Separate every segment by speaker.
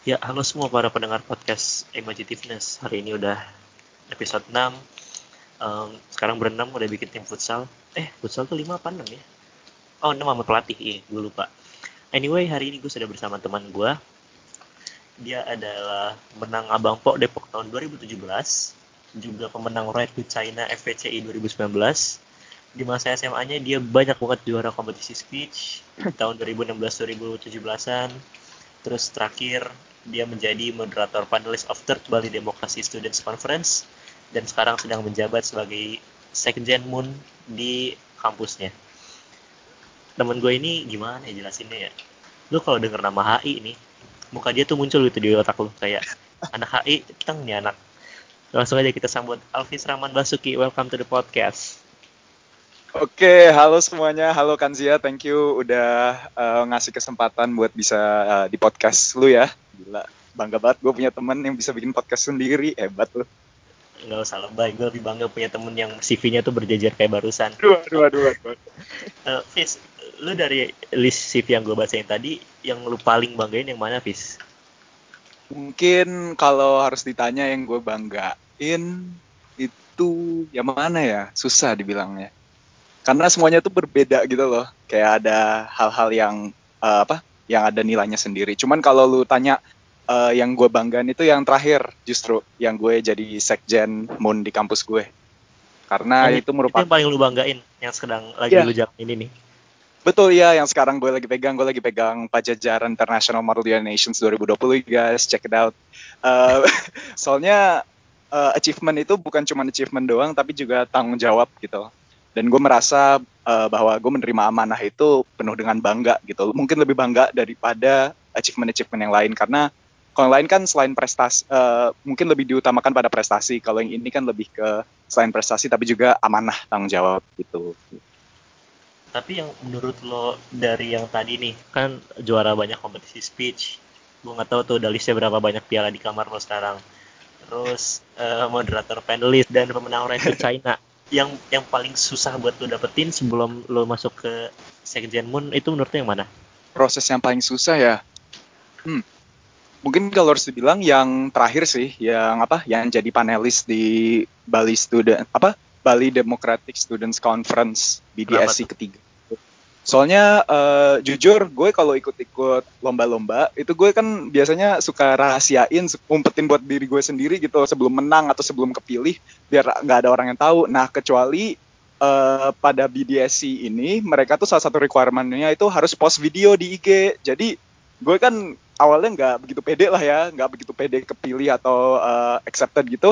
Speaker 1: Ya, halo semua para pendengar podcast Imagitiveness. Hari ini udah episode 6. Um, sekarang berenam udah bikin tim futsal. Eh, futsal tuh 5 apa 6 ya? Oh, 6 sama pelatih. Iya, gue lupa. Anyway, hari ini gue sudah bersama teman gue. Dia adalah menang Abang Pok Depok tahun 2017. Juga pemenang Right to China FVCI 2019. Di masa SMA-nya dia banyak banget juara kompetisi speech tahun 2016-2017-an. Terus terakhir dia menjadi moderator panelis of Third Bali Democracy Students Conference dan sekarang sedang menjabat sebagai Sekjen Moon di kampusnya. Temen gue ini gimana ya jelasinnya ya? Lu kalau denger nama HI ini, muka dia tuh muncul gitu di otak lu kayak anak HI, teng nih anak. Langsung aja kita sambut Alvis Rahman Basuki. Welcome to the podcast.
Speaker 2: Oke, halo semuanya. Halo Kanzia, thank you udah uh, ngasih kesempatan buat bisa uh, di podcast lu ya. Gila, bangga banget gue punya temen yang bisa bikin podcast sendiri. Hebat lu.
Speaker 1: Nggak usah lebay, gue lebih bangga punya temen yang CV-nya tuh berjajar kayak barusan.
Speaker 2: Dua, dua, dua. dua.
Speaker 1: Uh, Fis, lu dari list CV yang gue bacain tadi, yang lu paling banggain yang mana, Fis?
Speaker 2: Mungkin kalau harus ditanya yang gue banggain itu yang mana ya? Susah dibilangnya karena semuanya tuh berbeda gitu loh. Kayak ada hal-hal yang uh, apa yang ada nilainya sendiri. Cuman kalau lu tanya uh, yang gue banggain itu yang terakhir justru yang gue jadi sekjen moon di kampus gue. Karena
Speaker 1: yang,
Speaker 2: itu merupakan
Speaker 1: itu yang paling lu banggain yang sedang lagi yeah. lu jalan ini. Nih
Speaker 2: Betul ya, yang sekarang gue lagi pegang, gue lagi pegang Pajajaran International Model Nations 2020 guys, check it out. Uh, soalnya uh, achievement itu bukan cuma achievement doang, tapi juga tanggung jawab gitu dan gue merasa uh, bahwa gue menerima amanah itu penuh dengan bangga gitu. Mungkin lebih bangga daripada achievement achievement yang lain. Karena kalau yang lain kan selain prestasi uh, mungkin lebih diutamakan pada prestasi. Kalau yang ini kan lebih ke selain prestasi tapi juga amanah tanggung jawab gitu.
Speaker 1: Tapi yang menurut lo dari yang tadi nih kan juara banyak kompetisi speech. Gue nggak tahu tuh udah listnya berapa banyak piala di kamar lo sekarang. Terus uh, moderator panelis dan pemenang to China yang yang paling susah buat lo dapetin sebelum lo masuk ke Sekjen Moon itu menurut yang mana?
Speaker 2: Proses yang paling susah ya. Hmm. Mungkin kalau harus dibilang yang terakhir sih, yang apa? Yang jadi panelis di Bali Student apa? Bali Democratic Students Conference BDSC ketiga. Soalnya uh, jujur gue kalau ikut-ikut lomba-lomba itu gue kan biasanya suka rahasiain, umpetin buat diri gue sendiri gitu sebelum menang atau sebelum kepilih biar nggak ada orang yang tahu. Nah kecuali uh, pada BDSC ini mereka tuh salah satu requirementnya itu harus post video di IG. Jadi gue kan awalnya nggak begitu pede lah ya, nggak begitu pede kepilih atau uh, accepted gitu.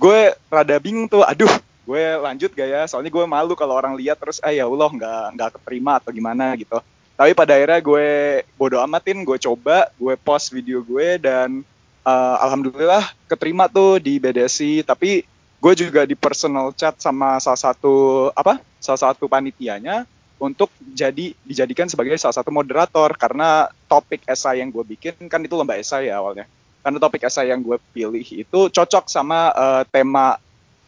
Speaker 2: Gue rada bingung tuh, aduh gue lanjut gak ya? Soalnya gue malu kalau orang lihat terus eh ya Allah nggak nggak keterima atau gimana gitu. Tapi pada akhirnya gue bodo amatin gue coba gue post video gue dan uh, alhamdulillah keterima tuh di BDSI tapi gue juga di personal chat sama salah satu apa salah satu panitianya untuk jadi dijadikan sebagai salah satu moderator. Karena topik esai yang gue bikin kan itu lomba esai ya awalnya. Karena topik esai yang gue pilih itu cocok sama uh, tema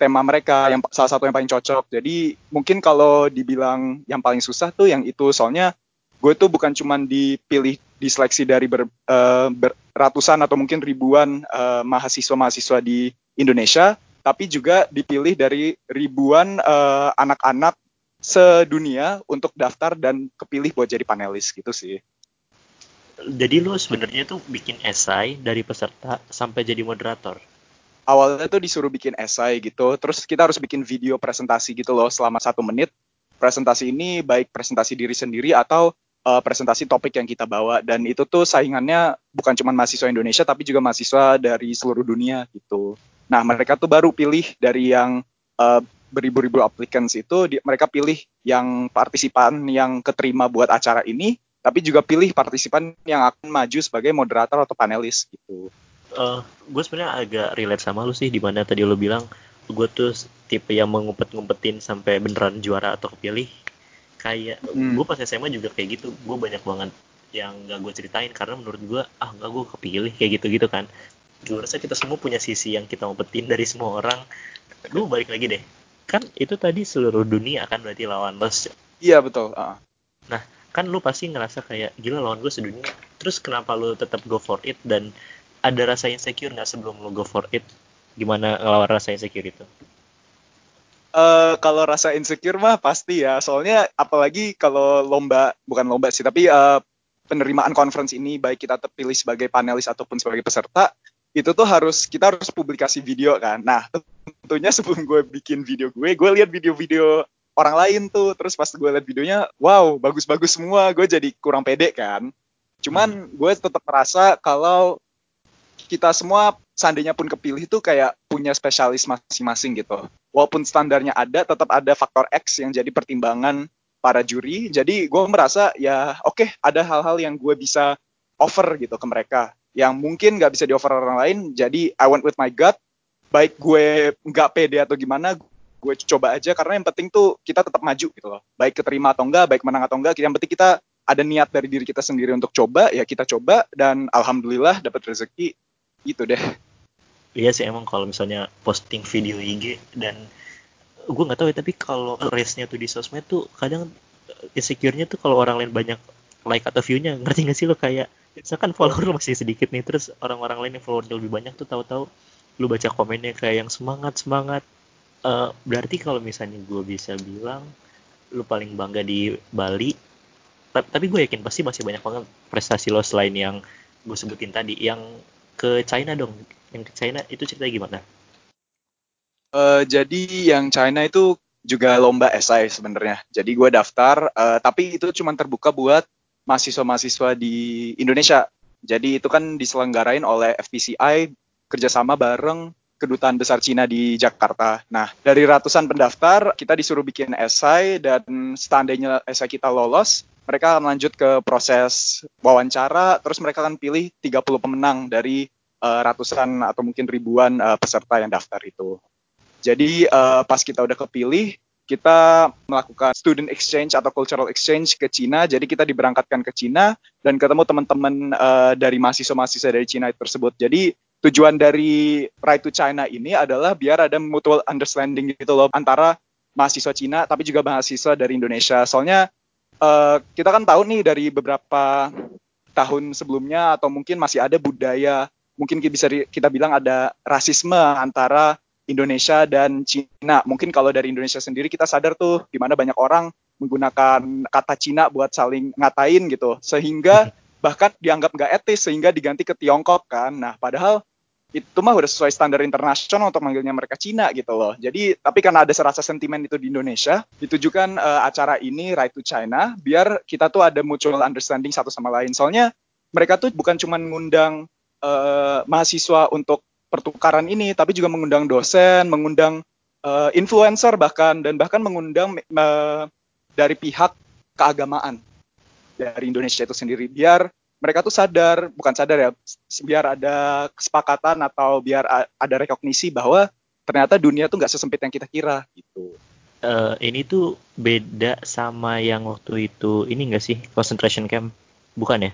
Speaker 2: tema mereka yang salah satu yang paling cocok. Jadi mungkin kalau dibilang yang paling susah tuh yang itu soalnya gue tuh bukan cuma dipilih diseleksi dari ber, uh, ber, ratusan atau mungkin ribuan uh, mahasiswa-mahasiswa di Indonesia, tapi juga dipilih dari ribuan uh, anak-anak sedunia untuk daftar dan kepilih buat jadi panelis gitu sih.
Speaker 1: Jadi lu sebenarnya tuh bikin esai dari peserta sampai jadi moderator
Speaker 2: awalnya tuh disuruh bikin esai gitu, terus kita harus bikin video presentasi gitu loh selama satu menit. Presentasi ini baik presentasi diri sendiri atau uh, presentasi topik yang kita bawa dan itu tuh saingannya bukan cuma mahasiswa Indonesia tapi juga mahasiswa dari seluruh dunia gitu. Nah mereka tuh baru pilih dari yang uh, beribu-ribu applicants itu di, mereka pilih yang partisipan yang keterima buat acara ini tapi juga pilih partisipan yang akan maju sebagai moderator atau panelis gitu
Speaker 1: uh, gue sebenarnya agak relate sama lu sih di mana tadi lu bilang gue tuh tipe yang mengumpet-ngumpetin sampai beneran juara atau kepilih. Kayak hmm. gue pas SMA juga kayak gitu gue banyak banget yang gak gue ceritain karena menurut gue ah nggak gue kepilih kayak gitu gitu kan. Gue rasa kita semua punya sisi yang kita umpetin dari semua orang. Lu balik lagi deh. Kan itu tadi seluruh dunia kan berarti lawan lo
Speaker 2: iya betul uh.
Speaker 1: nah kan lu pasti ngerasa kayak gila lawan gue sedunia. Terus kenapa lu tetap go for it dan ada rasa insecure nggak sebelum lu go for it gimana ngelawan rasa insecure itu
Speaker 2: Uh, kalau rasa insecure mah pasti ya, soalnya apalagi kalau lomba, bukan lomba sih, tapi uh, penerimaan conference ini baik kita terpilih sebagai panelis ataupun sebagai peserta, itu tuh harus kita harus publikasi video kan. Nah, tentunya sebelum gue bikin video gue, gue lihat video-video orang lain tuh, terus pas gue lihat videonya, wow, bagus-bagus semua, gue jadi kurang pede kan. Cuman hmm. gue tetap merasa kalau kita semua seandainya pun kepilih itu kayak punya spesialis masing-masing gitu. Walaupun standarnya ada, tetap ada faktor X yang jadi pertimbangan para juri. Jadi gue merasa ya oke okay, ada hal-hal yang gue bisa offer gitu ke mereka yang mungkin nggak bisa di offer orang lain. Jadi I went with my gut. Baik gue nggak pede atau gimana, gue coba aja karena yang penting tuh kita tetap maju gitu loh. Baik keterima atau enggak, baik menang atau enggak, yang penting kita ada niat dari diri kita sendiri untuk coba, ya kita coba dan alhamdulillah dapat rezeki gitu deh.
Speaker 1: Iya sih emang kalau misalnya posting video IG dan gue nggak tahu ya tapi kalau race-nya tuh di sosmed tuh kadang insecure-nya tuh kalau orang lain banyak like atau view-nya ngerti gak sih lo? Kayak misalkan follower lo masih sedikit nih terus orang-orang lain yang followernya lebih banyak tuh tahu-tahu lu baca komennya kayak yang semangat semangat. Uh, berarti kalau misalnya gue bisa bilang lu paling bangga di Bali tapi gue yakin pasti masih banyak banget prestasi lo selain yang gue sebutin tadi yang ke China dong. Yang ke China itu cerita gimana?
Speaker 2: Uh, jadi yang China itu juga lomba esai sebenarnya. Jadi gue daftar, uh, tapi itu cuma terbuka buat mahasiswa-mahasiswa di Indonesia. Jadi itu kan diselenggarain oleh FPCI kerjasama bareng kedutaan besar Cina di Jakarta. Nah, dari ratusan pendaftar, kita disuruh bikin esai dan seandainya esai kita lolos, mereka akan lanjut ke proses wawancara, terus mereka akan pilih 30 pemenang dari uh, ratusan atau mungkin ribuan uh, peserta yang daftar itu. Jadi uh, pas kita udah kepilih, kita melakukan student exchange atau cultural exchange ke Cina. Jadi kita diberangkatkan ke Cina dan ketemu teman-teman uh, dari mahasiswa-mahasiswa dari Cina tersebut. Jadi tujuan dari Right to China ini adalah biar ada mutual understanding gitu loh antara mahasiswa Cina tapi juga mahasiswa dari Indonesia. Soalnya uh, kita kan tahu nih dari beberapa tahun sebelumnya atau mungkin masih ada budaya mungkin bisa kita bilang ada rasisme antara Indonesia dan Cina. Mungkin kalau dari Indonesia sendiri kita sadar tuh di mana banyak orang menggunakan kata Cina buat saling ngatain gitu, sehingga bahkan dianggap nggak etis sehingga diganti ke Tiongkok kan. Nah, padahal itu mah udah sesuai standar internasional untuk manggilnya mereka Cina gitu loh. Jadi tapi karena ada serasa sentimen itu di Indonesia, ditujukan uh, acara ini Right to China biar kita tuh ada mutual understanding satu sama lain. Soalnya mereka tuh bukan cuma mengundang uh, mahasiswa untuk pertukaran ini, tapi juga mengundang dosen, mengundang uh, influencer bahkan dan bahkan mengundang uh, dari pihak keagamaan dari Indonesia itu sendiri biar mereka tuh sadar, bukan sadar ya, biar ada kesepakatan atau biar ada rekognisi bahwa ternyata dunia tuh nggak sesempit yang kita kira gitu.
Speaker 1: Uh, ini tuh beda sama yang waktu itu ini nggak sih concentration camp bukan ya?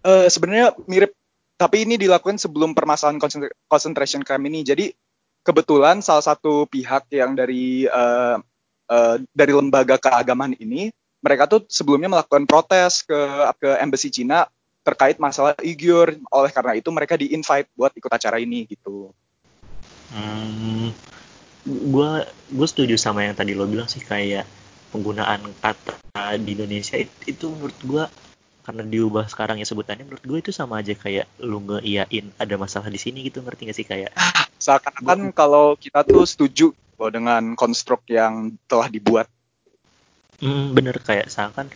Speaker 2: Uh, Sebenarnya mirip tapi ini dilakukan sebelum permasalahan concentration camp ini. Jadi kebetulan salah satu pihak yang dari uh, uh, dari lembaga keagamaan ini mereka tuh sebelumnya melakukan protes ke ke embassy Cina terkait masalah Uyghur. Oleh karena itu mereka di-invite buat ikut acara ini gitu.
Speaker 1: Hmm, gue gue setuju sama yang tadi lo bilang sih kayak penggunaan kata di Indonesia itu, itu menurut gue karena diubah sekarang ya sebutannya menurut gue itu sama aja kayak lu ngeiyain ada masalah di sini gitu ngerti gak sih kayak
Speaker 2: seakan-akan kalau kita tuh setuju dengan konstruk yang telah dibuat
Speaker 1: Hmm, bener kayak seakan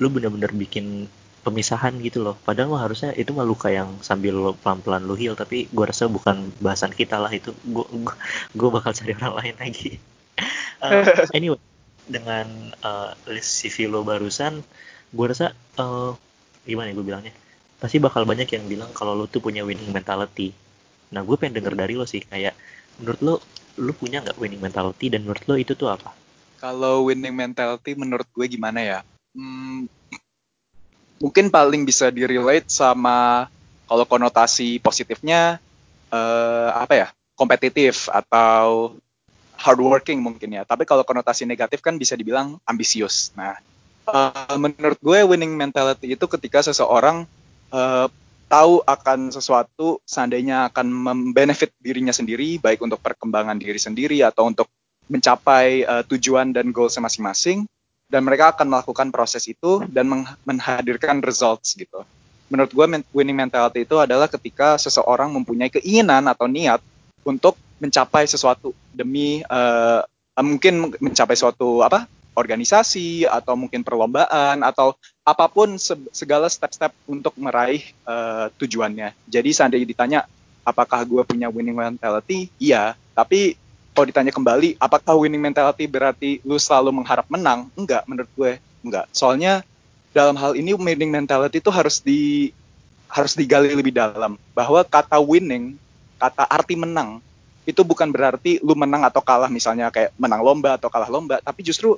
Speaker 1: lu bener-bener bikin pemisahan gitu loh. Padahal mah harusnya itu mah luka yang sambil lo pelan-pelan lu heal, tapi gua rasa bukan bahasan kita lah itu. Gua gua, gua bakal cari orang lain lagi. uh, anyway, dengan uh, list CV lo barusan, gua rasa uh, gimana ya gue bilangnya? Pasti bakal banyak yang bilang kalau lo tuh punya winning mentality. Nah, gue pengen denger dari lo sih kayak menurut lo lo punya nggak winning mentality dan menurut lo itu tuh apa?
Speaker 2: Kalau winning mentality menurut gue gimana ya? Hmm, mungkin paling bisa direlate sama kalau konotasi positifnya uh, apa ya? kompetitif atau hardworking mungkin ya. Tapi kalau konotasi negatif kan bisa dibilang ambisius. Nah, Uh, menurut gue winning mentality itu ketika seseorang uh, tahu akan sesuatu seandainya akan membenefit dirinya sendiri baik untuk perkembangan diri sendiri atau untuk mencapai uh, tujuan dan goals masing-masing dan mereka akan melakukan proses itu dan menghadirkan results gitu. Menurut gue winning mentality itu adalah ketika seseorang mempunyai keinginan atau niat untuk mencapai sesuatu demi uh, mungkin mencapai suatu apa organisasi atau mungkin perlombaan atau apa pun segala step-step untuk meraih uh, tujuannya. Jadi seandainya ditanya apakah gue punya winning mentality, iya. Tapi kalau ditanya kembali, apakah winning mentality berarti lu selalu mengharap menang? Enggak, menurut gue enggak. Soalnya dalam hal ini winning mentality itu harus di harus digali lebih dalam bahwa kata winning, kata arti menang itu bukan berarti lu menang atau kalah misalnya kayak menang lomba atau kalah lomba, tapi justru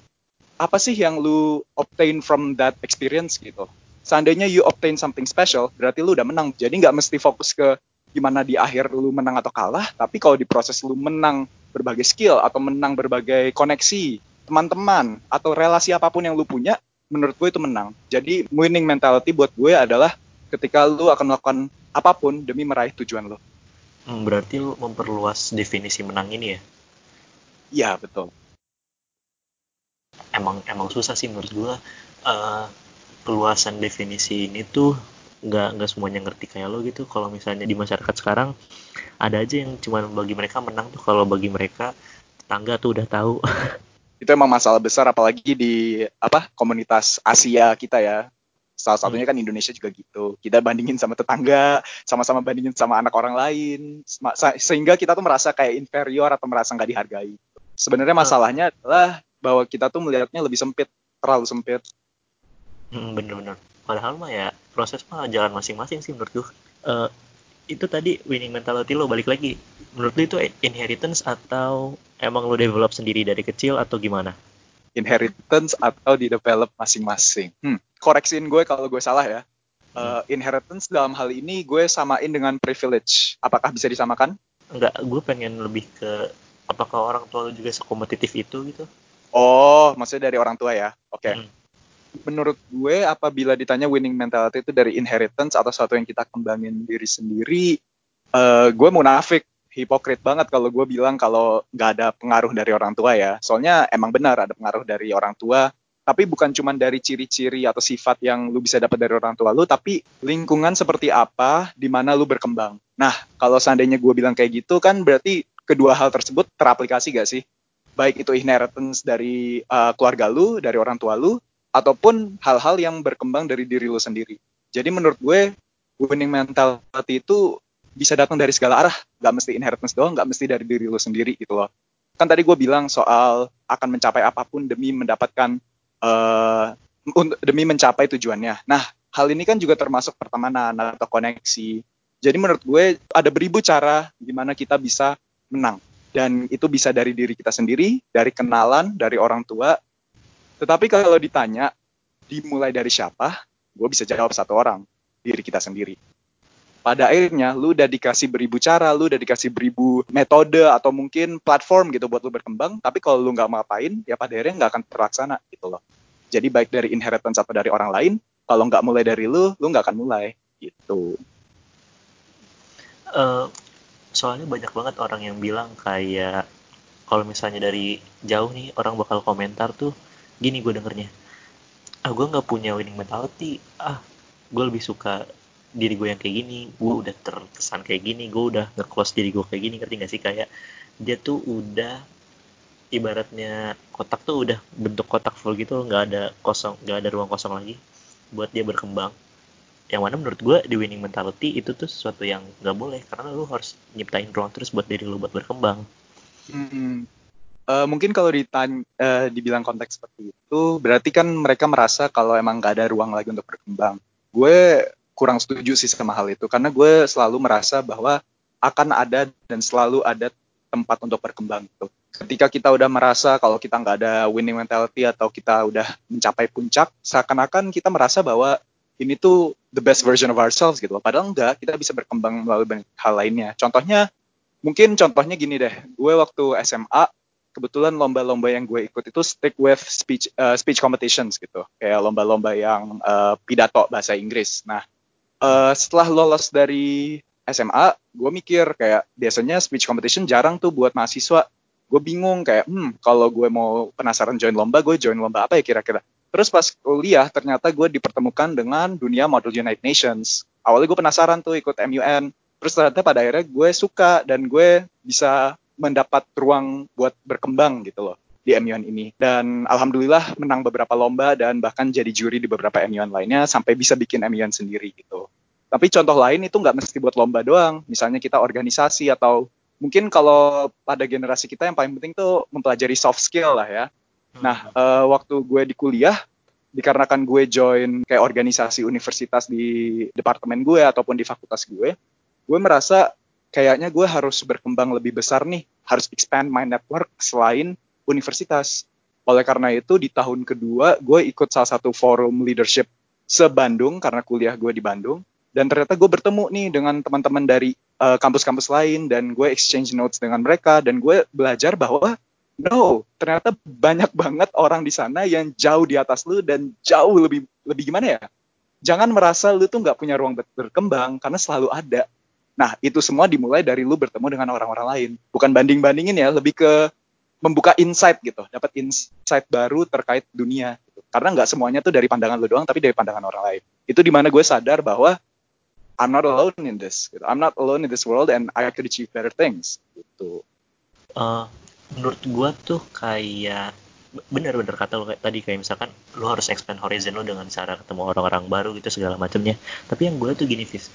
Speaker 2: apa sih yang lu obtain from that experience gitu. Seandainya you obtain something special, berarti lu udah menang. Jadi nggak mesti fokus ke gimana di akhir lu menang atau kalah, tapi kalau di proses lu menang berbagai skill atau menang berbagai koneksi, teman-teman atau relasi apa pun yang lu punya, menurut gue itu menang. Jadi winning mentality buat gue adalah ketika lu akan melakukan apa pun demi meraih tujuan lu.
Speaker 1: Hmm, berarti lu memperluas definisi menang ini ya?
Speaker 2: Iya, betul
Speaker 1: emang emang susah sih menurut gue uh, keluasan definisi ini tuh nggak nggak semuanya ngerti kayak lo gitu. Kalau misalnya di masyarakat sekarang ada aja yang cuma bagi mereka menang tuh. Kalau bagi mereka tetangga tuh udah tahu.
Speaker 2: Itu emang masalah besar apalagi di apa komunitas Asia kita ya. Salah satunya kan Indonesia juga gitu. Kita bandingin sama tetangga sama-sama bandingin sama anak orang lain. Sehingga kita tuh merasa kayak inferior atau merasa nggak dihargai. Sebenarnya masalahnya adalah bahwa kita tuh melihatnya lebih sempit, terlalu sempit.
Speaker 1: Hmm, bener-bener. Padahal mah ya proses mah jalan masing-masing sih menurut gue. Uh, itu tadi winning mentality lo balik lagi. Menurut lo itu inheritance atau emang lo develop sendiri dari kecil atau gimana?
Speaker 2: Inheritance atau di develop masing-masing. Hmm, koreksiin gue kalau gue salah ya. Uh, inheritance dalam hal ini gue samain dengan privilege. Apakah bisa disamakan?
Speaker 1: Enggak, gue pengen lebih ke apakah orang tua lo juga sekompetitif itu gitu?
Speaker 2: Oh, maksudnya dari orang tua ya? Oke. Okay. Hmm. Menurut gue, apabila ditanya winning mentality itu dari inheritance atau sesuatu yang kita kembangin diri sendiri, uh, gue munafik, hipokrit banget kalau gue bilang kalau nggak ada pengaruh dari orang tua ya. Soalnya emang benar ada pengaruh dari orang tua, tapi bukan cuma dari ciri-ciri atau sifat yang lu bisa dapat dari orang tua lu, tapi lingkungan seperti apa di mana lu berkembang. Nah, kalau seandainya gue bilang kayak gitu kan berarti kedua hal tersebut teraplikasi gak sih? baik itu inheritance dari uh, keluarga lu, dari orang tua lu, ataupun hal-hal yang berkembang dari diri lu sendiri. Jadi menurut gue, winning mentality itu bisa datang dari segala arah, Gak mesti inheritance doang, gak mesti dari diri lu sendiri gitu loh. Kan tadi gue bilang soal akan mencapai apa pun demi mendapatkan, uh, demi mencapai tujuannya. Nah, hal ini kan juga termasuk pertemanan atau koneksi. Jadi menurut gue ada beribu cara gimana kita bisa menang dan itu bisa dari diri kita sendiri, dari kenalan, dari orang tua. Tetapi kalau ditanya, dimulai dari siapa? Gue bisa jawab satu orang, diri kita sendiri. Pada akhirnya, lu udah dikasih beribu cara, lu udah dikasih beribu metode atau mungkin platform gitu buat lu berkembang. Tapi kalau lu nggak ngapain, ya pada akhirnya nggak akan terlaksana gitu loh. Jadi baik dari inheritance atau dari orang lain, kalau nggak mulai dari lu, lu nggak akan mulai gitu.
Speaker 1: Uh, soalnya banyak banget orang yang bilang kayak kalau misalnya dari jauh nih orang bakal komentar tuh gini gue dengernya. Ah gue nggak punya winning mentality. Ah gue lebih suka diri gue yang kayak gini. Gue udah terkesan kayak gini. Gue udah nge-close diri gue kayak gini. Ngerti gak sih? Kayak dia tuh udah ibaratnya kotak tuh udah bentuk kotak full gitu nggak ada kosong nggak ada ruang kosong lagi buat dia berkembang. Yang mana menurut gue di winning mentality itu tuh sesuatu yang nggak boleh. Karena lu harus nyiptain ruang terus buat diri lu buat berkembang.
Speaker 2: Hmm. Uh, mungkin kalau ditanya, uh, dibilang konteks seperti itu, berarti kan mereka merasa kalau emang nggak ada ruang lagi untuk berkembang. Gue kurang setuju sih sama hal itu, karena gue selalu merasa bahwa akan ada dan selalu ada tempat untuk berkembang gitu. Ketika kita udah merasa kalau kita nggak ada winning mentality atau kita udah mencapai puncak, seakan-akan kita merasa bahwa ini tuh the best version of ourselves gitu. Padahal enggak, kita bisa berkembang melalui banyak hal lainnya. Contohnya, mungkin contohnya gini deh, gue waktu SMA, kebetulan lomba-lomba yang gue ikut itu stick with speech uh, speech competitions gitu. Kayak lomba-lomba yang uh, pidato bahasa Inggris. Nah uh, setelah lolos dari SMA gue mikir kayak biasanya speech competition jarang tuh buat mahasiswa. Gue bingung kayak hmm kalau gue mau penasaran join lomba gue join lomba apa ya kira-kira? Terus pas kuliah ternyata gue dipertemukan dengan dunia model United Nations. Awalnya gue penasaran tuh ikut MUN terus ternyata pada akhirnya gue suka dan gue bisa mendapat ruang buat berkembang gitu loh di MUN ini. Dan alhamdulillah menang beberapa lomba dan bahkan jadi juri di beberapa MUN lainnya sampai bisa bikin MUN sendiri gitu. Tapi contoh lain itu nggak mesti buat lomba doang. Misalnya kita organisasi atau mungkin kalau pada generasi kita yang paling penting tuh mempelajari soft skill lah ya. Nah uh, waktu gue di kuliah dikarenakan gue join kayak organisasi universitas di departemen gue ataupun di fakultas gue gue merasa kayaknya gue harus berkembang lebih besar nih, harus expand my network selain universitas. Oleh karena itu di tahun kedua gue ikut salah satu forum leadership se-Bandung karena kuliah gue di Bandung. Dan ternyata gue bertemu nih dengan teman-teman dari eh, kampus-kampus lain dan gue exchange notes dengan mereka dan gue belajar bahwa no ternyata banyak banget orang di sana yang jauh di atas lu dan jauh lebih lebih gimana ya? Jangan merasa lu tuh nggak punya ruang berkembang karena selalu ada Nah, itu semua dimulai dari lu bertemu dengan orang-orang lain. Bukan banding-bandingin ya, lebih ke membuka insight gitu, dapat insight baru terkait dunia. Gitu. Karena nggak semuanya tuh dari pandangan lu doang, tapi dari pandangan orang lain. Itu di mana gue sadar bahwa I'm not alone in this. Gitu. I'm not alone in this world and I could achieve better things. Gitu.
Speaker 1: Uh, menurut gue tuh kayak bener-bener kata lo kayak tadi kayak misalkan lo harus expand horizon lo dengan cara ketemu orang-orang baru gitu segala macamnya tapi yang gue tuh gini Fis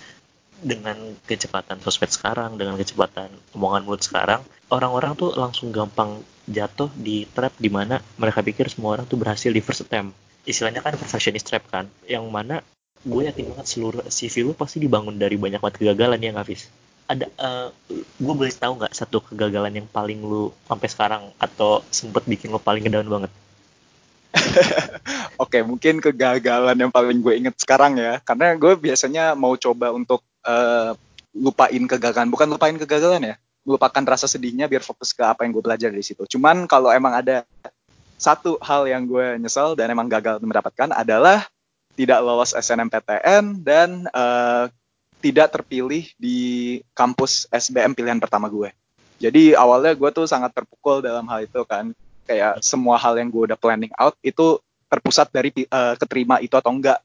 Speaker 1: dengan kecepatan sosmed sekarang, dengan kecepatan omongan mulut sekarang, orang-orang tuh langsung gampang jatuh di trap di mana mereka pikir semua orang tuh berhasil di first attempt. Istilahnya kan perfectionist trap kan, yang mana gue yakin banget seluruh CV lu pasti dibangun dari banyak banget kegagalan ya nggak Ada, uh, gue boleh tahu nggak satu kegagalan yang paling lu sampai sekarang atau sempet bikin lu paling ngedown banget?
Speaker 2: Oke, mungkin kegagalan yang paling gue inget sekarang ya, karena gue biasanya mau coba untuk uh, lupain kegagalan, bukan lupain kegagalan ya, melupakan rasa sedihnya biar fokus ke apa yang gue belajar di situ. Cuman kalau emang ada satu hal yang gue nyesel dan emang gagal mendapatkan adalah tidak lolos SNMPTN dan uh, tidak terpilih di kampus SBM pilihan pertama gue. Jadi awalnya gue tuh sangat terpukul dalam hal itu kan kayak semua hal yang gue udah planning out itu terpusat dari uh, keterima itu atau enggak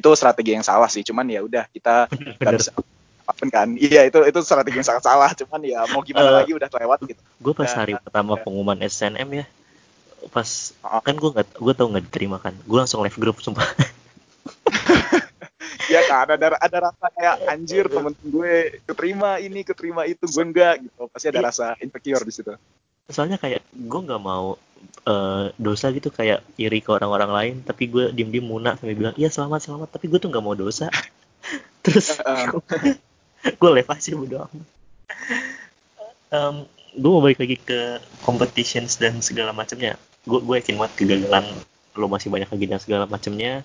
Speaker 2: itu strategi yang salah sih cuman ya udah kita harus apa kan. Iya itu itu strategi yang sangat salah cuman ya mau gimana uh, lagi udah lewat gitu.
Speaker 1: gue pas hari ya, pertama ya. pengumuman SNM ya pas uh. kan gue nggak gue tau nggak diterima kan gue langsung live grup sumpah.
Speaker 2: Ya kan ada ada rasa kayak anjir temen gue keterima ini keterima itu gue enggak gitu. Pasti ada iya. rasa insecure di situ.
Speaker 1: Soalnya kayak gue nggak mau uh, dosa gitu kayak iri ke orang-orang lain tapi gue diem diem munak sampai bilang iya selamat selamat. Tapi gue tuh nggak mau dosa. Terus gue lepas sih bodo um, gue mau balik lagi ke competitions dan segala macamnya. Gue gue yakin banget kegagalan lo masih banyak lagi dan segala macamnya.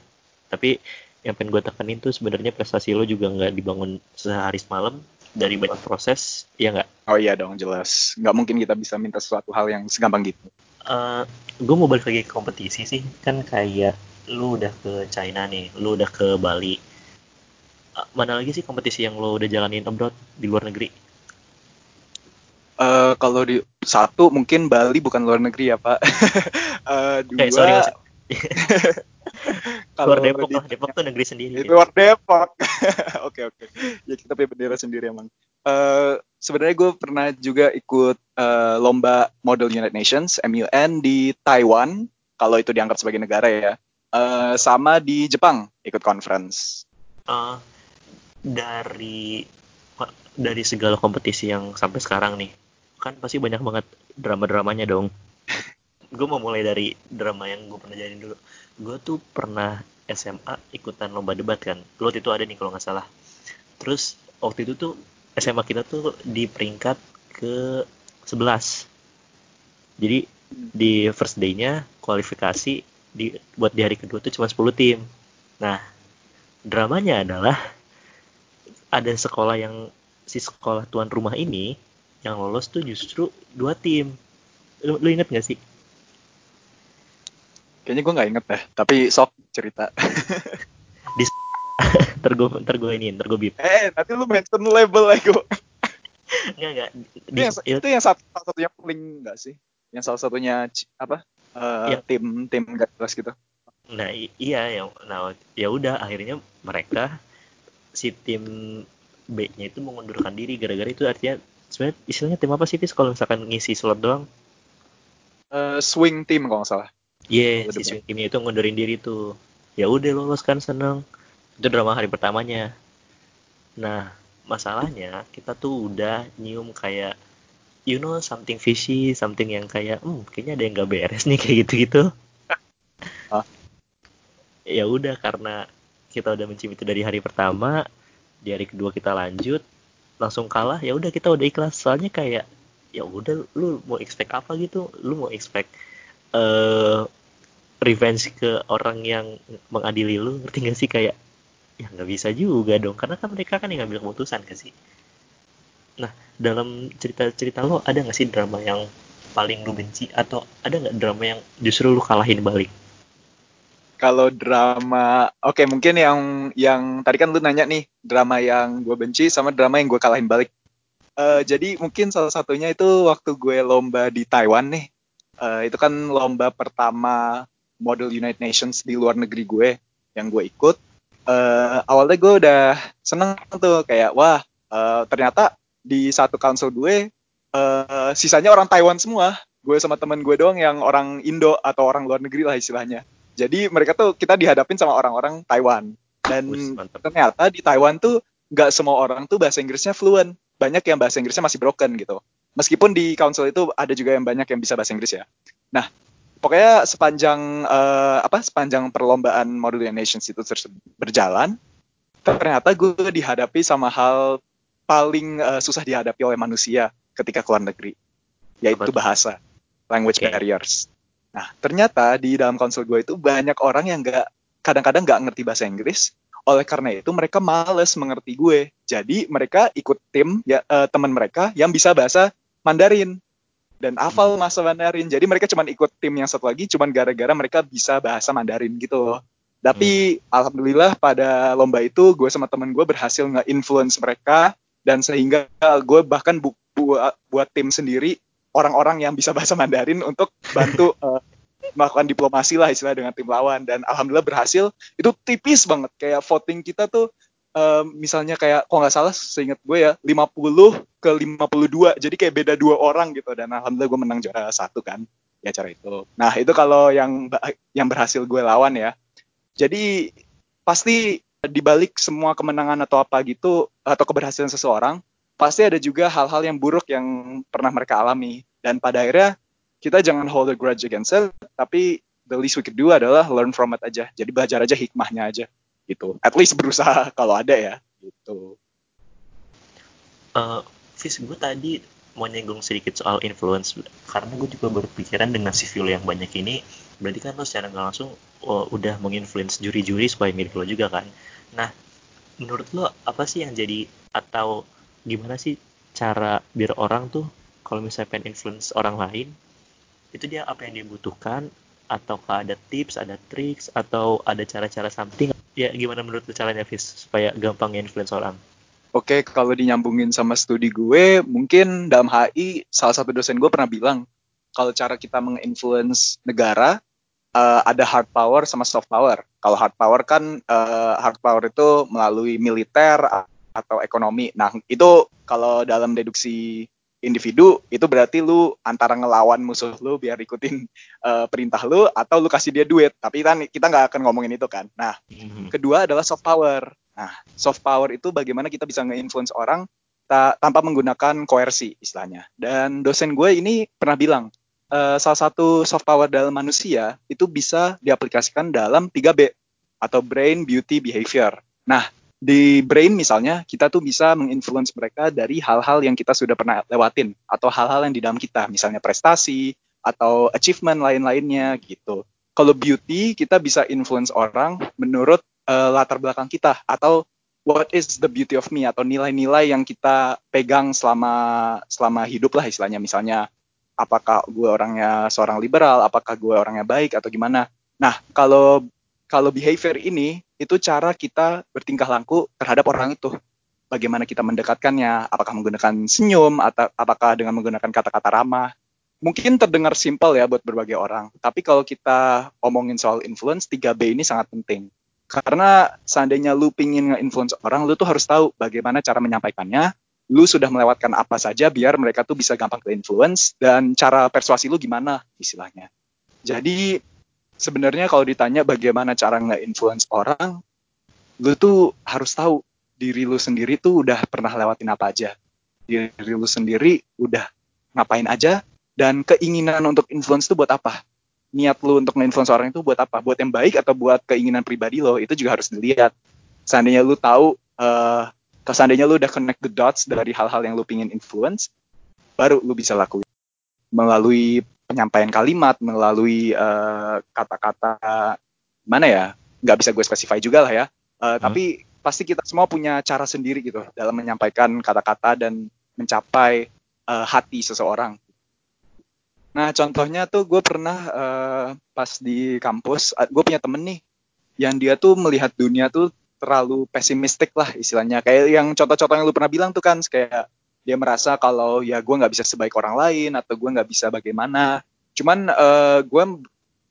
Speaker 1: Tapi yang pengen gue tekanin tuh sebenarnya prestasi lo juga nggak dibangun sehari semalam dari banyak proses, ya nggak?
Speaker 2: Oh iya dong, jelas. Nggak mungkin kita bisa minta sesuatu hal yang segampang gitu.
Speaker 1: Uh, gue mau balik lagi ke kompetisi sih, kan kayak lu udah ke China nih, lu udah ke Bali. Uh, mana lagi sih kompetisi yang lu udah jalanin abroad di luar negeri?
Speaker 2: Uh, kalau di satu mungkin Bali bukan luar negeri ya pak. uh, dua. Eh, sorry,
Speaker 1: Kalau Depok lah, Depok tuh negeri sendiri.
Speaker 2: Di luar Depok. Oke oke. Ya kita punya bendera sendiri emang. Uh, Sebenarnya gue pernah juga ikut uh, lomba Model United Nations (MUN) di Taiwan, kalau itu dianggap sebagai negara ya. Uh, sama di Jepang ikut conference.
Speaker 1: Uh, dari dari segala kompetisi yang sampai sekarang nih, kan pasti banyak banget drama-dramanya dong. Gue mau mulai dari drama yang gue pernah jadi dulu. Gue tuh pernah SMA ikutan lomba debat kan. Lo itu ada nih kalau nggak salah. Terus waktu itu tuh SMA kita tuh di peringkat ke 11 jadi di first day-nya kualifikasi di buat di hari kedua tuh cuma 10 tim. Nah dramanya adalah ada sekolah yang si sekolah tuan rumah ini yang lolos tuh justru dua tim. Lu, lu inget gak sih?
Speaker 2: Kayaknya gue nggak inget deh, tapi sok cerita.
Speaker 1: Di ntar gue ntar gue ini ntar gue bip.
Speaker 2: eh, nanti lu mention label lagi.
Speaker 1: Enggak enggak.
Speaker 2: Itu yang,
Speaker 1: ya,
Speaker 2: itu yang satu, salah satunya link nggak sih? Yang salah satunya apa? Eh,
Speaker 1: Iya.
Speaker 2: tim tim gak jelas gitu.
Speaker 1: nah iya ya nah ya udah akhirnya mereka si tim B-nya itu mengundurkan diri gara-gara itu artinya sebenarnya istilahnya tim apa sih kalau misalkan ngisi slot doang?
Speaker 2: Eh, swing team kalau nggak salah.
Speaker 1: Iya,
Speaker 2: Udah
Speaker 1: si
Speaker 2: bener.
Speaker 1: swing timnya itu ngundurin diri tuh. Ya udah lolos kan seneng. Itu drama hari pertamanya. Nah, masalahnya kita tuh udah nyium kayak you know something fishy, something yang kayak hmm kayaknya ada yang gak beres nih kayak gitu-gitu.
Speaker 2: Ah.
Speaker 1: Ya udah karena kita udah mencium itu dari hari pertama, di hari kedua kita lanjut langsung kalah ya udah kita udah ikhlas soalnya kayak ya udah lu mau expect apa gitu lu mau expect eh revenge ke orang yang mengadili lu ngerti gak sih kayak ya nggak bisa juga dong karena kan mereka kan yang ngambil keputusan gak sih nah dalam cerita-cerita lo ada nggak sih drama yang paling lu benci atau ada nggak drama yang justru lu kalahin balik
Speaker 2: Kalau drama, oke mungkin yang yang tadi kan lu nanya nih drama yang gue benci sama drama yang gue kalahin balik. Eh, jadi mungkin salah satunya itu waktu gue lomba di Taiwan nih. Eh, itu kan lomba pertama model United Nations di luar negeri gue yang gue ikut. Eh, awalnya gue udah seneng tuh kayak wah eh, ternyata di satu council gue eh, sisanya orang Taiwan semua. Gue sama temen gue doang yang orang Indo atau orang luar negeri lah istilahnya. Jadi mereka tuh kita dihadapin sama orang-orang Taiwan. Dan
Speaker 1: mantap.
Speaker 2: ternyata di Taiwan tuh nggak semua orang tuh bahasa Inggrisnya fluent. Banyak yang bahasa Inggrisnya masih broken gitu. Meskipun di council itu ada juga yang banyak yang bisa bahasa Inggris ya. Nah, pokoknya sepanjang eh, apa sepanjang perlombaan Model United Nations itu berjalan, ternyata gue dihadapi sama hal paling eh, susah dihadapi oleh manusia ketika keluar negeri, yaitu bahasa, language
Speaker 1: Oke.
Speaker 2: barriers. Nah, ternyata di dalam konsul gue itu banyak orang yang nggak kadang-kadang nggak ngerti bahasa Inggris. Oleh karena itu mereka males mengerti gue. Jadi mereka ikut tim ya eh, teman mereka yang bisa bahasa Mandarin. Dan hafal masa Mandarin. Jadi mereka cuma ikut tim yang satu lagi cuman gara-gara mereka bisa bahasa Mandarin gitu loh. Tapi alhamdulillah pada lomba itu gue sama temen gue berhasil nge-influence mereka. Dan sehingga gue bahkan bu- buat buat tim sendiri orang-orang yang bisa bahasa Mandarin untuk bantu eh, melakukan diplomasi lah istilah dengan tim lawan. Dan alhamdulillah berhasil. Itu tipis banget. Kayak voting kita tuh eh, misalnya kayak kok nggak salah seingat gue ya 50 ke 52 jadi kayak beda dua orang gitu. Dan alhamdulillah gue menang juara satu kan di acara itu. Nah itu kalau yang yang berhasil gue lawan ya. Jadi pasti di balik semua kemenangan atau apa gitu atau keberhasilan seseorang pasti ada juga hal-hal yang buruk yang pernah mereka alami. Dan pada akhirnya kita jangan hold a grudge against it tapi the least we could do adalah learn from it aja. Jadi belajar aja hikmahnya aja gitu. At least berusaha kalau ada ya gitu.
Speaker 1: Eh, Fis, gue tadi mau nyinggung sedikit soal influence. Karena gue juga berpikiran dengan civil yang banyak ini berarti kan lo secara nggak langsung oh, udah menginfluence juri-juri supaya mirip lo juga kan. Nah menurut lo apa sih yang jadi atau gimana sih cara biar orang tuh kalau misalnya pengen influence orang lain itu dia apa yang dia butuhkan ataukah ada tips ada tricks atau ada cara-cara something ya gimana menurut caranya Fis supaya gampang influence orang
Speaker 2: Oke, kalau dinyambungin sama studi gue, mungkin dalam HI salah satu dosen gue pernah bilang kalau cara kita menginfluence negara eh, ada hard power sama soft power. Kalau hard power kan eh, hard power itu melalui militer atau ekonomi. Nah, itu kalau dalam deduksi individu itu berarti lu antara ngelawan musuh lu biar ikutin eh, perintah lu atau lu kasih dia duit. Tapi kan kita nggak akan ngomongin itu kan. Nah,
Speaker 1: Mhm.
Speaker 2: kedua adalah soft power. Nah, soft power itu bagaimana kita bisa nge-influence orang ta- tanpa menggunakan koersi istilahnya. Dan dosen gue ini pernah bilang, eh, salah satu soft power dalam manusia itu bisa diaplikasikan dalam 3B atau brain, beauty, behavior. Nah, di brain misalnya kita tuh bisa menginfluence mereka dari hal-hal yang kita sudah pernah lewatin atau hal-hal yang di dalam kita, misalnya prestasi atau achievement lain-lainnya gitu. Kalau beauty kita bisa influence orang menurut eh, latar belakang kita atau what is the beauty of me atau nilai-nilai yang kita pegang selama selama hidup lah istilahnya misalnya apakah gue orangnya seorang liberal, apakah gue orangnya baik atau gimana. Nah, kalau kalau behavior ini itu cara kita bertingkah laku terhadap orang itu. Bagaimana kita mendekatkannya, apakah menggunakan senyum atau apakah dengan menggunakan kata-kata ramah. Mungkin terdengar simpel ya buat berbagai orang, tapi kalau kita omongin soal influence, 3B ini sangat penting. Karena seandainya lu pingin nge-influence orang, lu tuh harus tahu bagaimana cara menyampaikannya, lu sudah melewatkan apa saja biar mereka tuh bisa gampang ke influence dan cara persuasi lu gimana istilahnya. Jadi sebenarnya kalau ditanya bagaimana cara nge-influence orang, lu tuh harus tahu diri lu sendiri tuh udah pernah lewatin apa aja. Diri lu sendiri udah ngapain aja dan keinginan untuk influence tuh buat apa. Niat lu untuk nge-influence orang itu buat apa? Buat yang baik atau buat keinginan pribadi lo, itu juga harus dilihat. Seandainya lu tahu uh, kalau seandainya lu udah connect the dots dari hal-hal yang lu pingin influence, baru lu bisa lakuin. Melalui penyampaian kalimat, melalui eh, kata-kata, mana ya, nggak bisa gue spesify juga lah ya. Uh, hmm. Tapi pasti kita semua punya cara sendiri gitu dalam menyampaikan kata-kata dan mencapai uh, hati seseorang. Nah, contohnya tuh gue pernah uh, pas di kampus, gue punya temen nih, yang dia tuh melihat dunia tuh terlalu pesimistik lah istilahnya kayak yang contoh-contoh yang lu pernah bilang tuh kan kayak dia merasa kalau ya gue nggak bisa sebaik orang lain atau gue nggak bisa bagaimana. Cuman uh, gue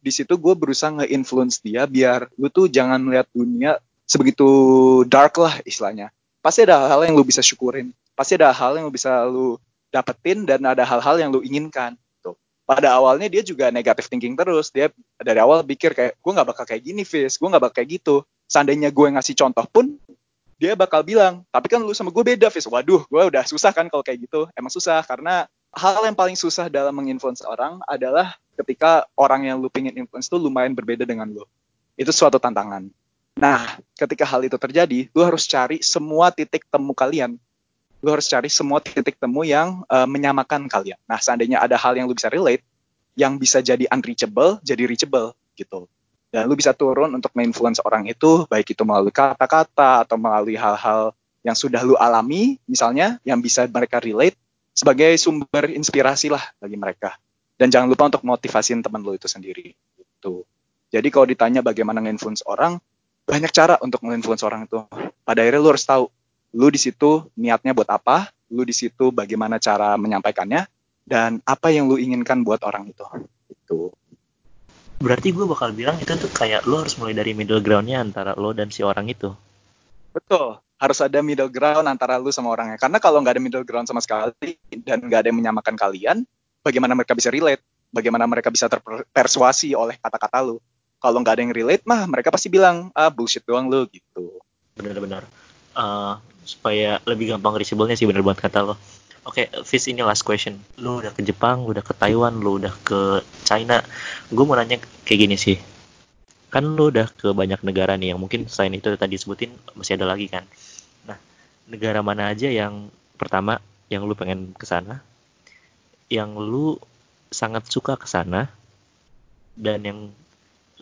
Speaker 2: di situ gue berusaha nge-influence dia biar lu tuh jangan melihat dunia sebegitu dark lah istilahnya. Pasti ada hal-hal yang lu bisa syukurin. Pasti ada hal yang lu bisa lu dapetin dan ada hal-hal yang lu inginkan. Tuh. Pada awalnya dia juga negatif thinking terus. Dia dari awal pikir kayak gue nggak bakal kayak gini Fis. Gue nggak bakal kayak gitu. Seandainya gue ngasih contoh pun dia bakal bilang tapi kan lu sama gue beda Fis. Waduh gue udah susah kan kalau kayak gitu. Emang susah karena hal yang paling susah dalam menginfluence orang adalah ketika orang yang lu pingin influence tuh lumayan berbeda dengan lu. Itu suatu tantangan. Nah ketika hal itu terjadi lu harus cari semua titik temu kalian. Lu harus cari semua titik temu yang uh, menyamakan kalian. Nah seandainya ada hal yang lu bisa relate yang bisa jadi unreachable jadi reachable gitu dan lu bisa turun untuk menginfluence orang itu baik itu melalui kata-kata atau melalui hal-hal yang sudah lu alami misalnya yang bisa mereka relate sebagai sumber inspirasi lah bagi mereka. Dan jangan lupa untuk motivasiin teman lu itu sendiri. Itu jadi kalau ditanya bagaimana nginfluence orang banyak cara untuk menginfluence orang itu. Pada akhirnya lu harus tahu lu di situ niatnya buat apa lu di situ bagaimana cara menyampaikannya dan apa yang lu inginkan buat orang itu. Itu
Speaker 1: berarti gue bakal bilang itu tuh kayak lo harus mulai dari middle groundnya antara lo dan si orang itu.
Speaker 2: Betul. Harus ada middle ground antara lo sama orangnya. Karena kalau nggak ada middle ground sama sekali dan nggak ada yang menyamakan kalian bagaimana mereka bisa relate? Bagaimana mereka bisa terpersuasi oleh kata-kata lo kalau nggak ada yang relate mah mereka pasti bilang ah bullshit doang lo gitu.
Speaker 1: Benar-benar. Uh, supaya lebih gampang reachable-nya sih benar banget kata lo Oke, okay, Fis ini last question. Lu udah ke Jepang, lu udah ke Taiwan, lu udah ke China. Gue mau nanya kayak gini sih. Kan lu udah ke banyak negara nih yang mungkin selain itu tadi sebutin masih ada lagi kan. Nah, negara mana aja yang pertama yang lu pengen ke sana? Yang lu sangat suka ke sana dan yang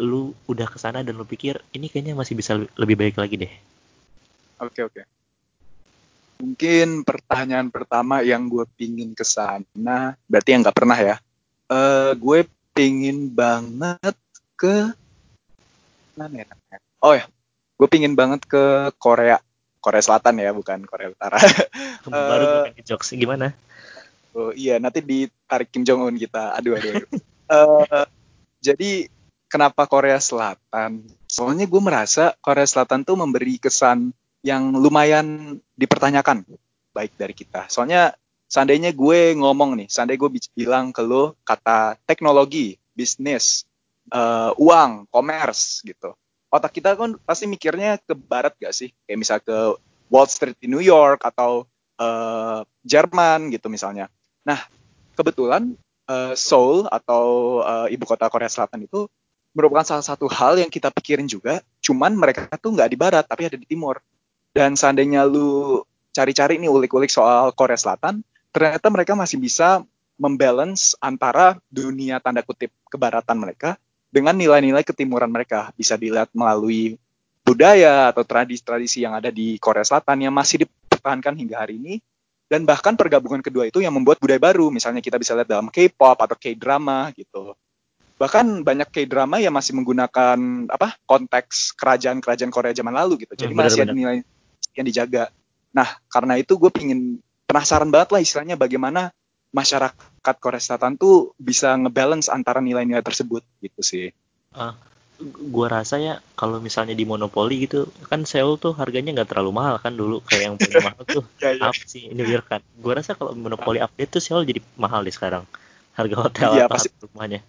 Speaker 1: lu udah ke sana dan lu pikir ini kayaknya masih bisa lebih baik lagi deh.
Speaker 2: Oke, okay, oke. Okay Mungkin pertanyaan pertama yang gue pingin ke sana, berarti yang nggak pernah ya. Uh, gue pingin banget ke mana ya? Oh ya, gue pingin banget ke Korea, Korea Selatan ya, bukan Korea Utara.
Speaker 1: Baru uh, jokes gimana?
Speaker 2: Oh iya, nanti ditarik Kim Jong Un kita. Aduh, aduh. aduh. uh, jadi kenapa Korea Selatan? Soalnya gue merasa Korea Selatan tuh memberi kesan yang lumayan dipertanyakan baik dari kita. Soalnya seandainya gue ngomong nih, seandainya gue bilang ke lo kata teknologi, bisnis, uh, uang, commerce gitu. Otak kita kan pasti mikirnya ke barat gak sih? Kayak misal ke Wall Street di New York atau uh, Jerman gitu misalnya. Nah, kebetulan uh, Seoul atau uh, ibu kota Korea Selatan itu merupakan salah satu hal yang kita pikirin juga, cuman mereka tuh nggak di barat tapi ada di timur. Dan seandainya lu cari-cari nih ulik-ulik soal Korea Selatan, ternyata mereka masih bisa membalance antara dunia tanda kutip kebaratan mereka dengan nilai-nilai ketimuran mereka. Bisa dilihat melalui budaya atau tradisi-tradisi yang ada di Korea Selatan yang masih dipertahankan hingga hari ini. dan bahkan pergabungan kedua itu yang membuat budaya baru misalnya kita bisa lihat dalam K-pop atau K-drama gitu bahkan banyak K-drama yang masih menggunakan apa konteks kerajaan-kerajaan Korea zaman lalu gitu jadi
Speaker 1: Hmm,
Speaker 2: masih ada nilai yang dijaga. Nah karena itu gue pingin penasaran banget lah istilahnya bagaimana masyarakat Korea Selatan tuh bisa ngebalance antara nilai-nilai tersebut gitu sih.
Speaker 1: Gua rasa ya kalau misalnya di monopoli gitu kan Seoul tuh harganya nggak terlalu mahal kan dulu kayak yang paling mahal tuh
Speaker 2: ya, ya.
Speaker 1: apa sih ini kan. Gua rasa kalau monopoli update tuh Seoul jadi mahal deh sekarang harga hotel
Speaker 2: Iya,
Speaker 1: atau
Speaker 2: pasti.
Speaker 1: rumahnya.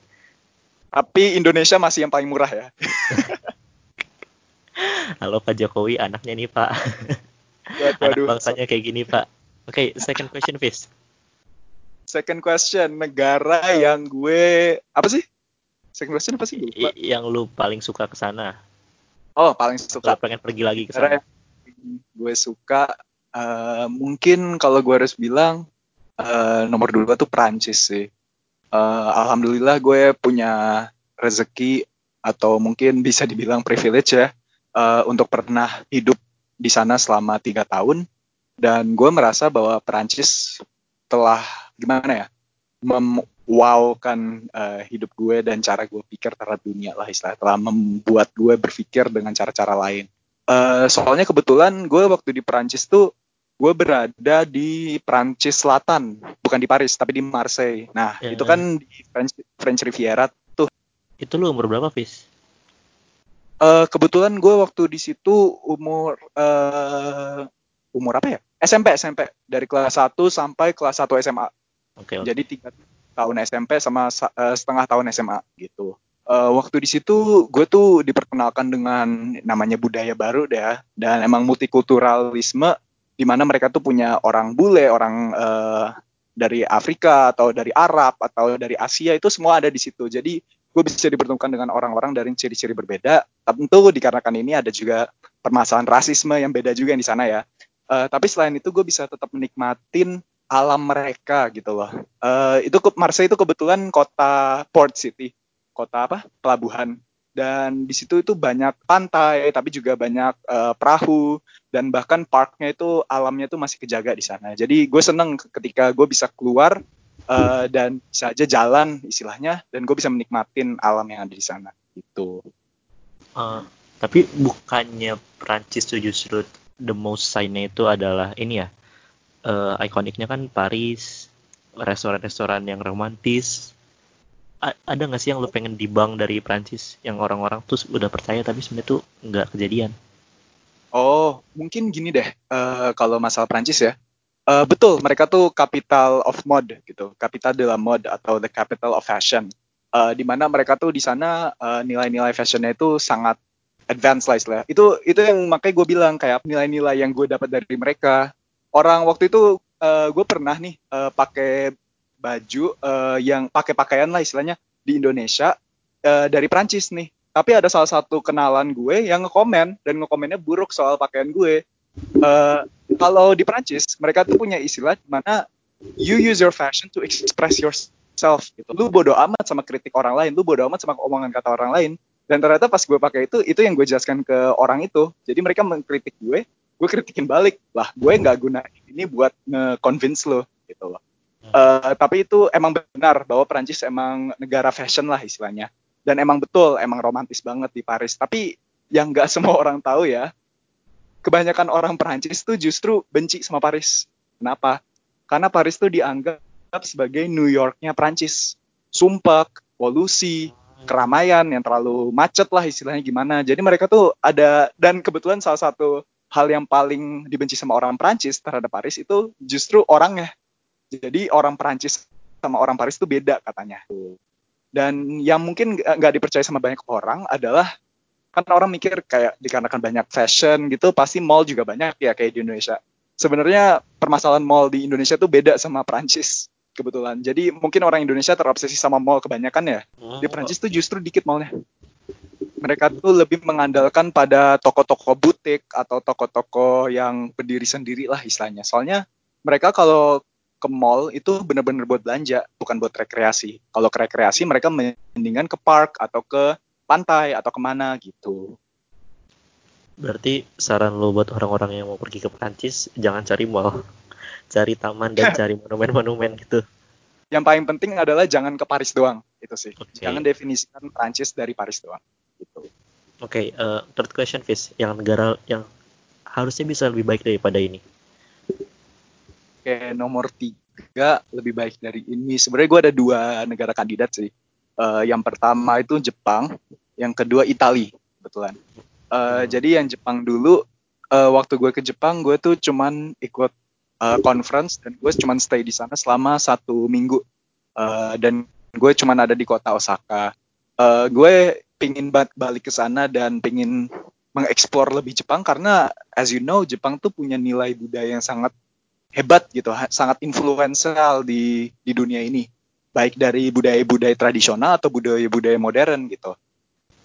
Speaker 2: Tapi Indonesia masih yang paling murah ya
Speaker 1: halo Pak Jokowi anaknya nih Pak. Anak bangsanya kayak gini Pak. Oke second question Fis.
Speaker 2: Second question negara yang gue apa sih? Second question apa sih? Gue lupa.
Speaker 1: Yang lu paling suka ke sana.
Speaker 2: Oh paling suka.
Speaker 1: pengen pergi lagi ke sana?
Speaker 2: gue suka eh, mungkin kalau gue harus bilang eh, nomor dua tuh Prancis sih. Eh, alhamdulillah gue punya rezeki atau mungkin bisa dibilang privilege ya eh, untuk pernah hidup di sana selama tiga tahun dan gue merasa bahwa Prancis telah gimana ya memwowkan eh, hidup gue dan cara gue pikir terhadap dunia lah istilah telah membuat gue berpikir dengan cara-cara lain. Eh, soalnya kebetulan gue waktu di Prancis tuh gue berada di Prancis Selatan, bukan di Paris tapi di Marseille. Nah
Speaker 1: Ya.
Speaker 2: itu kan di French, French Riviera tuh.
Speaker 1: itu lu umur berapa Fis
Speaker 2: Eh, kebetulan gue waktu di situ umur eh, umur apa ya? SMP SMP dari kelas 1 sampai kelas 1 SMA.
Speaker 1: oke oke
Speaker 2: Jadi tiga tahun SMP sama sa- eh, setengah tahun SMA gitu. Eh, waktu di situ gue tuh diperkenalkan dengan namanya budaya baru deh ya. dan emang multikulturalisme di mana mereka tuh punya orang bule, orang eh, dari Afrika atau dari Arab atau dari Asia itu semua ada di situ. Jadi gue bisa dipertemukan dengan orang-orang dari ciri-ciri berbeda. Tentu dikarenakan ini ada juga permasalahan rasisme yang beda juga di sana ya. Eh, tapi selain itu gue bisa tetap menikmatin alam mereka gitu loh. Eh, itu Marseille itu kebetulan kota port city, kota apa? Pelabuhan. Dan di situ itu banyak pantai, tapi juga banyak eh, perahu dan bahkan parknya itu alamnya itu masih kejaga di sana. Jadi gue seneng ketika gue bisa keluar eh, dan bisa aja jalan istilahnya dan gue bisa menikmatin alam yang ada di sana. Gitu.
Speaker 1: Eh, tapi bukannya Prancis tuh justru the most sign-nya itu adalah ini ya eh, ikoniknya kan Paris restoran-restoran yang romantis A- ada nggak sih yang lu pengen dibang dari Prancis yang orang-orang tuh udah percaya tapi sebenarnya tuh nggak kejadian
Speaker 2: Oh, mungkin gini deh, eh, kalau masalah Prancis ya, eh, betul mereka tuh capital of mode gitu, capital de la mode atau the capital of fashion, Eh, di mana mereka tuh di sana eh, nilai-nilai fashionnya itu sangat advance lah istilahnya. Itu itu yang makanya gue bilang kayak nilai-nilai yang gue dapat dari mereka. Orang waktu itu eh, gue pernah nih eh, pakai baju eh, yang pakai pakaian lah istilahnya di Indonesia eh, dari Prancis nih tapi ada salah satu kenalan gue yang ngekomen dan ngekomennya buruk soal pakaian gue. Eh, kalau di Prancis mereka tuh punya istilah di mana you use your fashion to express yourself. Gitu. Lu bodo amat sama kritik orang lain, lu bodo amat sama omongan kata orang lain. Dan ternyata pas gue pakai itu, itu yang gue jelaskan ke orang itu. Jadi mereka mengkritik gue, gue kritikin balik. Lah, gue nggak guna ini buat nge-convince lo, gitu loh. Eh, tapi itu emang benar bahwa Prancis emang negara fashion lah istilahnya dan emang betul emang romantis banget di Paris tapi yang nggak semua orang tahu ya kebanyakan orang Perancis tuh justru benci sama Paris. Kenapa? Karena Paris tuh dianggap sebagai New Yorknya Prancis sumpah polusi keramaian yang terlalu macet lah istilahnya gimana. Jadi mereka tuh ada dan kebetulan salah satu hal yang paling dibenci sama orang Prancis terhadap Paris itu justru orangnya. Jadi orang Prancis sama orang Paris itu beda katanya. Dan yang mungkin nggak dipercaya sama banyak orang adalah kan orang mikir kayak dikarenakan banyak fashion gitu pasti mall juga banyak ya kayak di Indonesia. Sebenarnya permasalahan mall di Indonesia tuh beda sama Prancis kebetulan. Jadi mungkin orang Indonesia terobsesi sama mall kebanyakan ya. Di Prancis tuh justru dikit mallnya. Mereka tuh lebih mengandalkan pada toko-toko butik atau toko-toko yang berdiri sendiri lah istilahnya. Soalnya mereka kalau ke mall itu benar-benar buat belanja, bukan buat rekreasi. Kalau ke rekreasi mereka mendingan ke park atau ke pantai atau ke mana gitu.
Speaker 1: berarti saran lo buat orang-orang yang mau pergi ke Prancis jangan cari mall cari taman dan cari monumen-monumen gitu.
Speaker 2: Yang paling penting adalah jangan ke Paris doang, itu sih.
Speaker 1: Oke.
Speaker 2: Jangan definisikan Prancis dari Paris doang. Gitu.
Speaker 1: Oke, eh, third question, Fis. Yang negara yang harusnya bisa lebih baik daripada ini.
Speaker 2: Oke, nomor tiga lebih baik dari ini. Sebenarnya gue ada dua negara kandidat sih. Eh, yang pertama itu Jepang, yang kedua Itali, kebetulan. Eh,
Speaker 1: Hmm.
Speaker 2: Jadi yang Jepang dulu, eh, waktu gue ke Jepang, gue tuh cuman ikut eh, conference dan gue cuman stay di sana selama satu minggu. Eh, dan gue cuman ada di kota Osaka. Eh, gue pingin banget balik ke sana dan pingin mengeksplor lebih Jepang karena as you know Jepang tuh punya nilai budaya yang sangat hebat gitu, sangat influential di di dunia ini, baik dari budaya-budaya tradisional atau budaya-budaya modern gitu.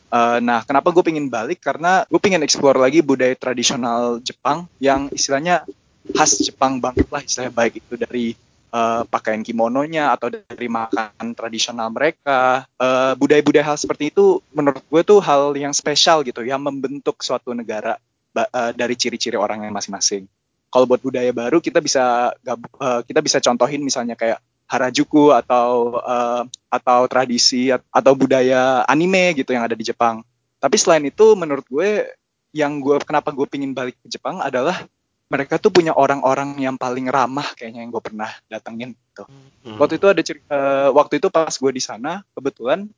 Speaker 2: Eh, nah, kenapa gue pengen balik? Karena gue pengen explore lagi budaya tradisional Jepang yang istilahnya khas Jepang banget lah, istilahnya baik itu dari eh, pakaian kimononya atau dari makan tradisional mereka. Eh, budaya-budaya hal seperti itu menurut gue tuh hal yang spesial gitu, yang membentuk suatu negara eh, dari ciri-ciri orangnya masing-masing kalau buat budaya baru kita bisa eh, kita bisa contohin misalnya kayak Harajuku atau eh, atau tradisi at- atau budaya anime gitu yang ada di Jepang. Tapi selain itu menurut gue yang gue kenapa gue pingin balik ke Jepang adalah mereka tuh punya orang-orang yang paling ramah kayaknya yang gue pernah datengin gitu.
Speaker 1: Hmm.
Speaker 2: Waktu itu ada ceri- eh, waktu itu pas gue di sana kebetulan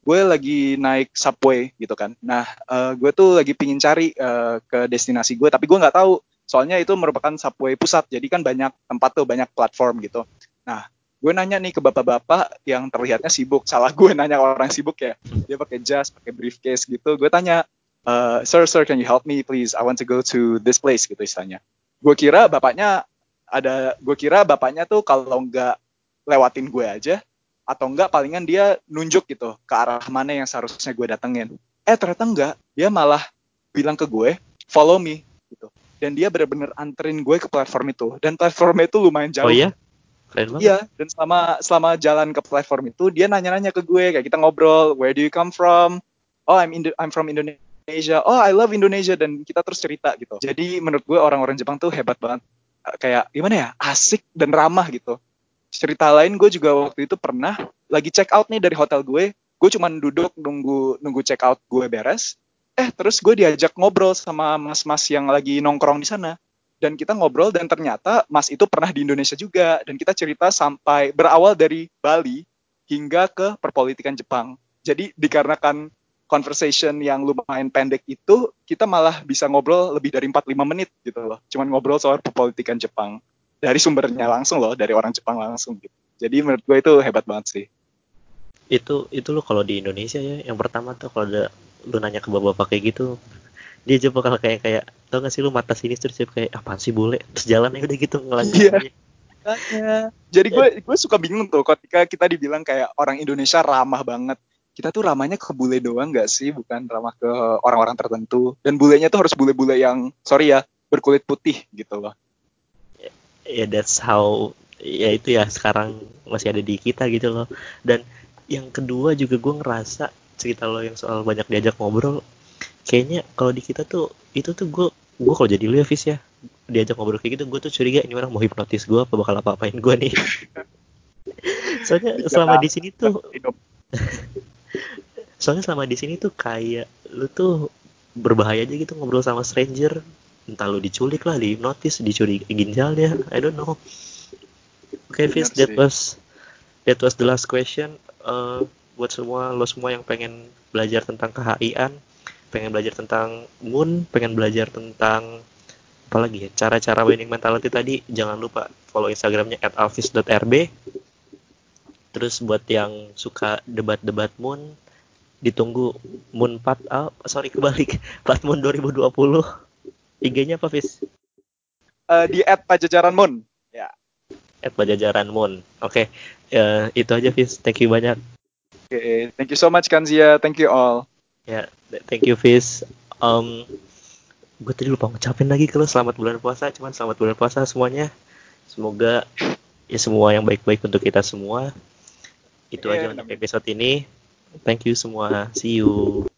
Speaker 2: gue lagi naik subway gitu kan. Nah eh, gue tuh lagi pingin cari eh, ke destinasi gue tapi gue nggak tahu soalnya itu merupakan subway pusat jadi kan banyak tempat tuh banyak platform gitu. Nah gue nanya nih ke bapak-bapak yang terlihatnya sibuk. Salah gue nanya orang sibuk ya. Dia pakai jas, pakai briefcase gitu. Gue tanya, "Eh, sir, sir, can you help me please? I want to go to this place gitu istilahnya. Gue kira bapaknya ada, gue kira bapaknya tuh kalau nggak lewatin gue aja, atau enggak palingan dia nunjuk gitu ke arah mana yang seharusnya gue datengin. Eh ternyata enggak, dia malah bilang ke gue, follow me gitu. Dan dia bener-bener anterin gue ke platform itu. Dan platformnya itu lumayan jauh.
Speaker 1: Oh iya? Keren banget.
Speaker 2: Iya, dan selama selama jalan ke platform itu dia nanya-nanya ke gue kayak kita ngobrol, where do you come from? Oh, I'm Indo I'm from Indonesia. Oh, I love Indonesia dan kita terus cerita gitu. Jadi menurut gue orang-orang Jepang tuh hebat banget. Kayak gimana ya? Asik dan ramah gitu. Cerita lain gue juga waktu itu pernah lagi check out nih dari hotel gue. Gue cuman duduk nunggu nunggu check out gue beres. Eh, terus gue diajak ngobrol sama mas-mas yang lagi nongkrong di sana dan kita ngobrol dan ternyata Mas itu pernah di Indonesia juga dan kita cerita sampai berawal dari Bali hingga ke perpolitikan Jepang. Jadi dikarenakan conversation yang lumayan pendek itu kita malah bisa ngobrol lebih dari 4-5 menit gitu loh. Cuman ngobrol soal perpolitikan Jepang dari sumbernya langsung loh, dari orang Jepang langsung gitu. Jadi menurut gue itu hebat banget sih.
Speaker 1: Itu itu lo kalau di Indonesia ya, yang pertama tuh kalau ada lu nanya ke bapak-bapak kayak gitu, dia aja bakal kayak kayak tau gak sih lu mata sini terus dia kayak apaan sih bule terus jalan ya udah gitu ngelanjut
Speaker 2: Iya.
Speaker 1: aja.
Speaker 2: Jadi gue gue suka bingung tuh ketika kita dibilang kayak orang Indonesia ramah banget. Kita tuh ramahnya ke bule doang nggak sih, bukan ramah ke orang-orang tertentu. Dan bulenya tuh harus bule-bule yang sorry ya berkulit putih gitu loh.
Speaker 1: ya that's how ya itu ya sekarang masih ada di kita gitu loh dan yang kedua juga gue ngerasa cerita lo yang soal banyak diajak ngobrol kayaknya kalau di kita tuh itu tuh gue gue kalau jadi lu ya Fis ya. Diajak ngobrol kayak gitu gue tuh curiga ini orang mau hipnotis gue apa bakal apa apain gue nih. Soalnya selama di sini tuh soalnya selama di sini tuh kayak lu tuh berbahaya aja gitu ngobrol sama stranger. Entah lu diculik lah dihipnotis dicuri ginjalnya I don't know. Oke Fis that was that was the last question. Eh, buat semua lo semua yang pengen belajar tentang KHIan pengen belajar tentang moon pengen belajar tentang apa lagi ya cara-cara winning mentality tadi jangan lupa follow instagramnya at alvis.rb terus buat yang suka debat-debat moon ditunggu moon 4 ah, sorry kebalik plat moon 2020 IG-nya apa Fis?
Speaker 2: Eh, di at Pajajaran Moon. Ya.
Speaker 1: At Pajajaran Moon oke eh, itu aja Fis thank you banyak
Speaker 2: Oke, thank you so much Kanzia. Thank you all.
Speaker 1: Ya thank you Fis um, gue tadi lupa ngucapin lagi lo selamat bulan puasa cuman selamat bulan puasa semuanya. Semoga ya semua yang baik-baik untuk kita semua. Itu
Speaker 2: Amin,
Speaker 1: aja untuk episode ini. Thank you semua. See you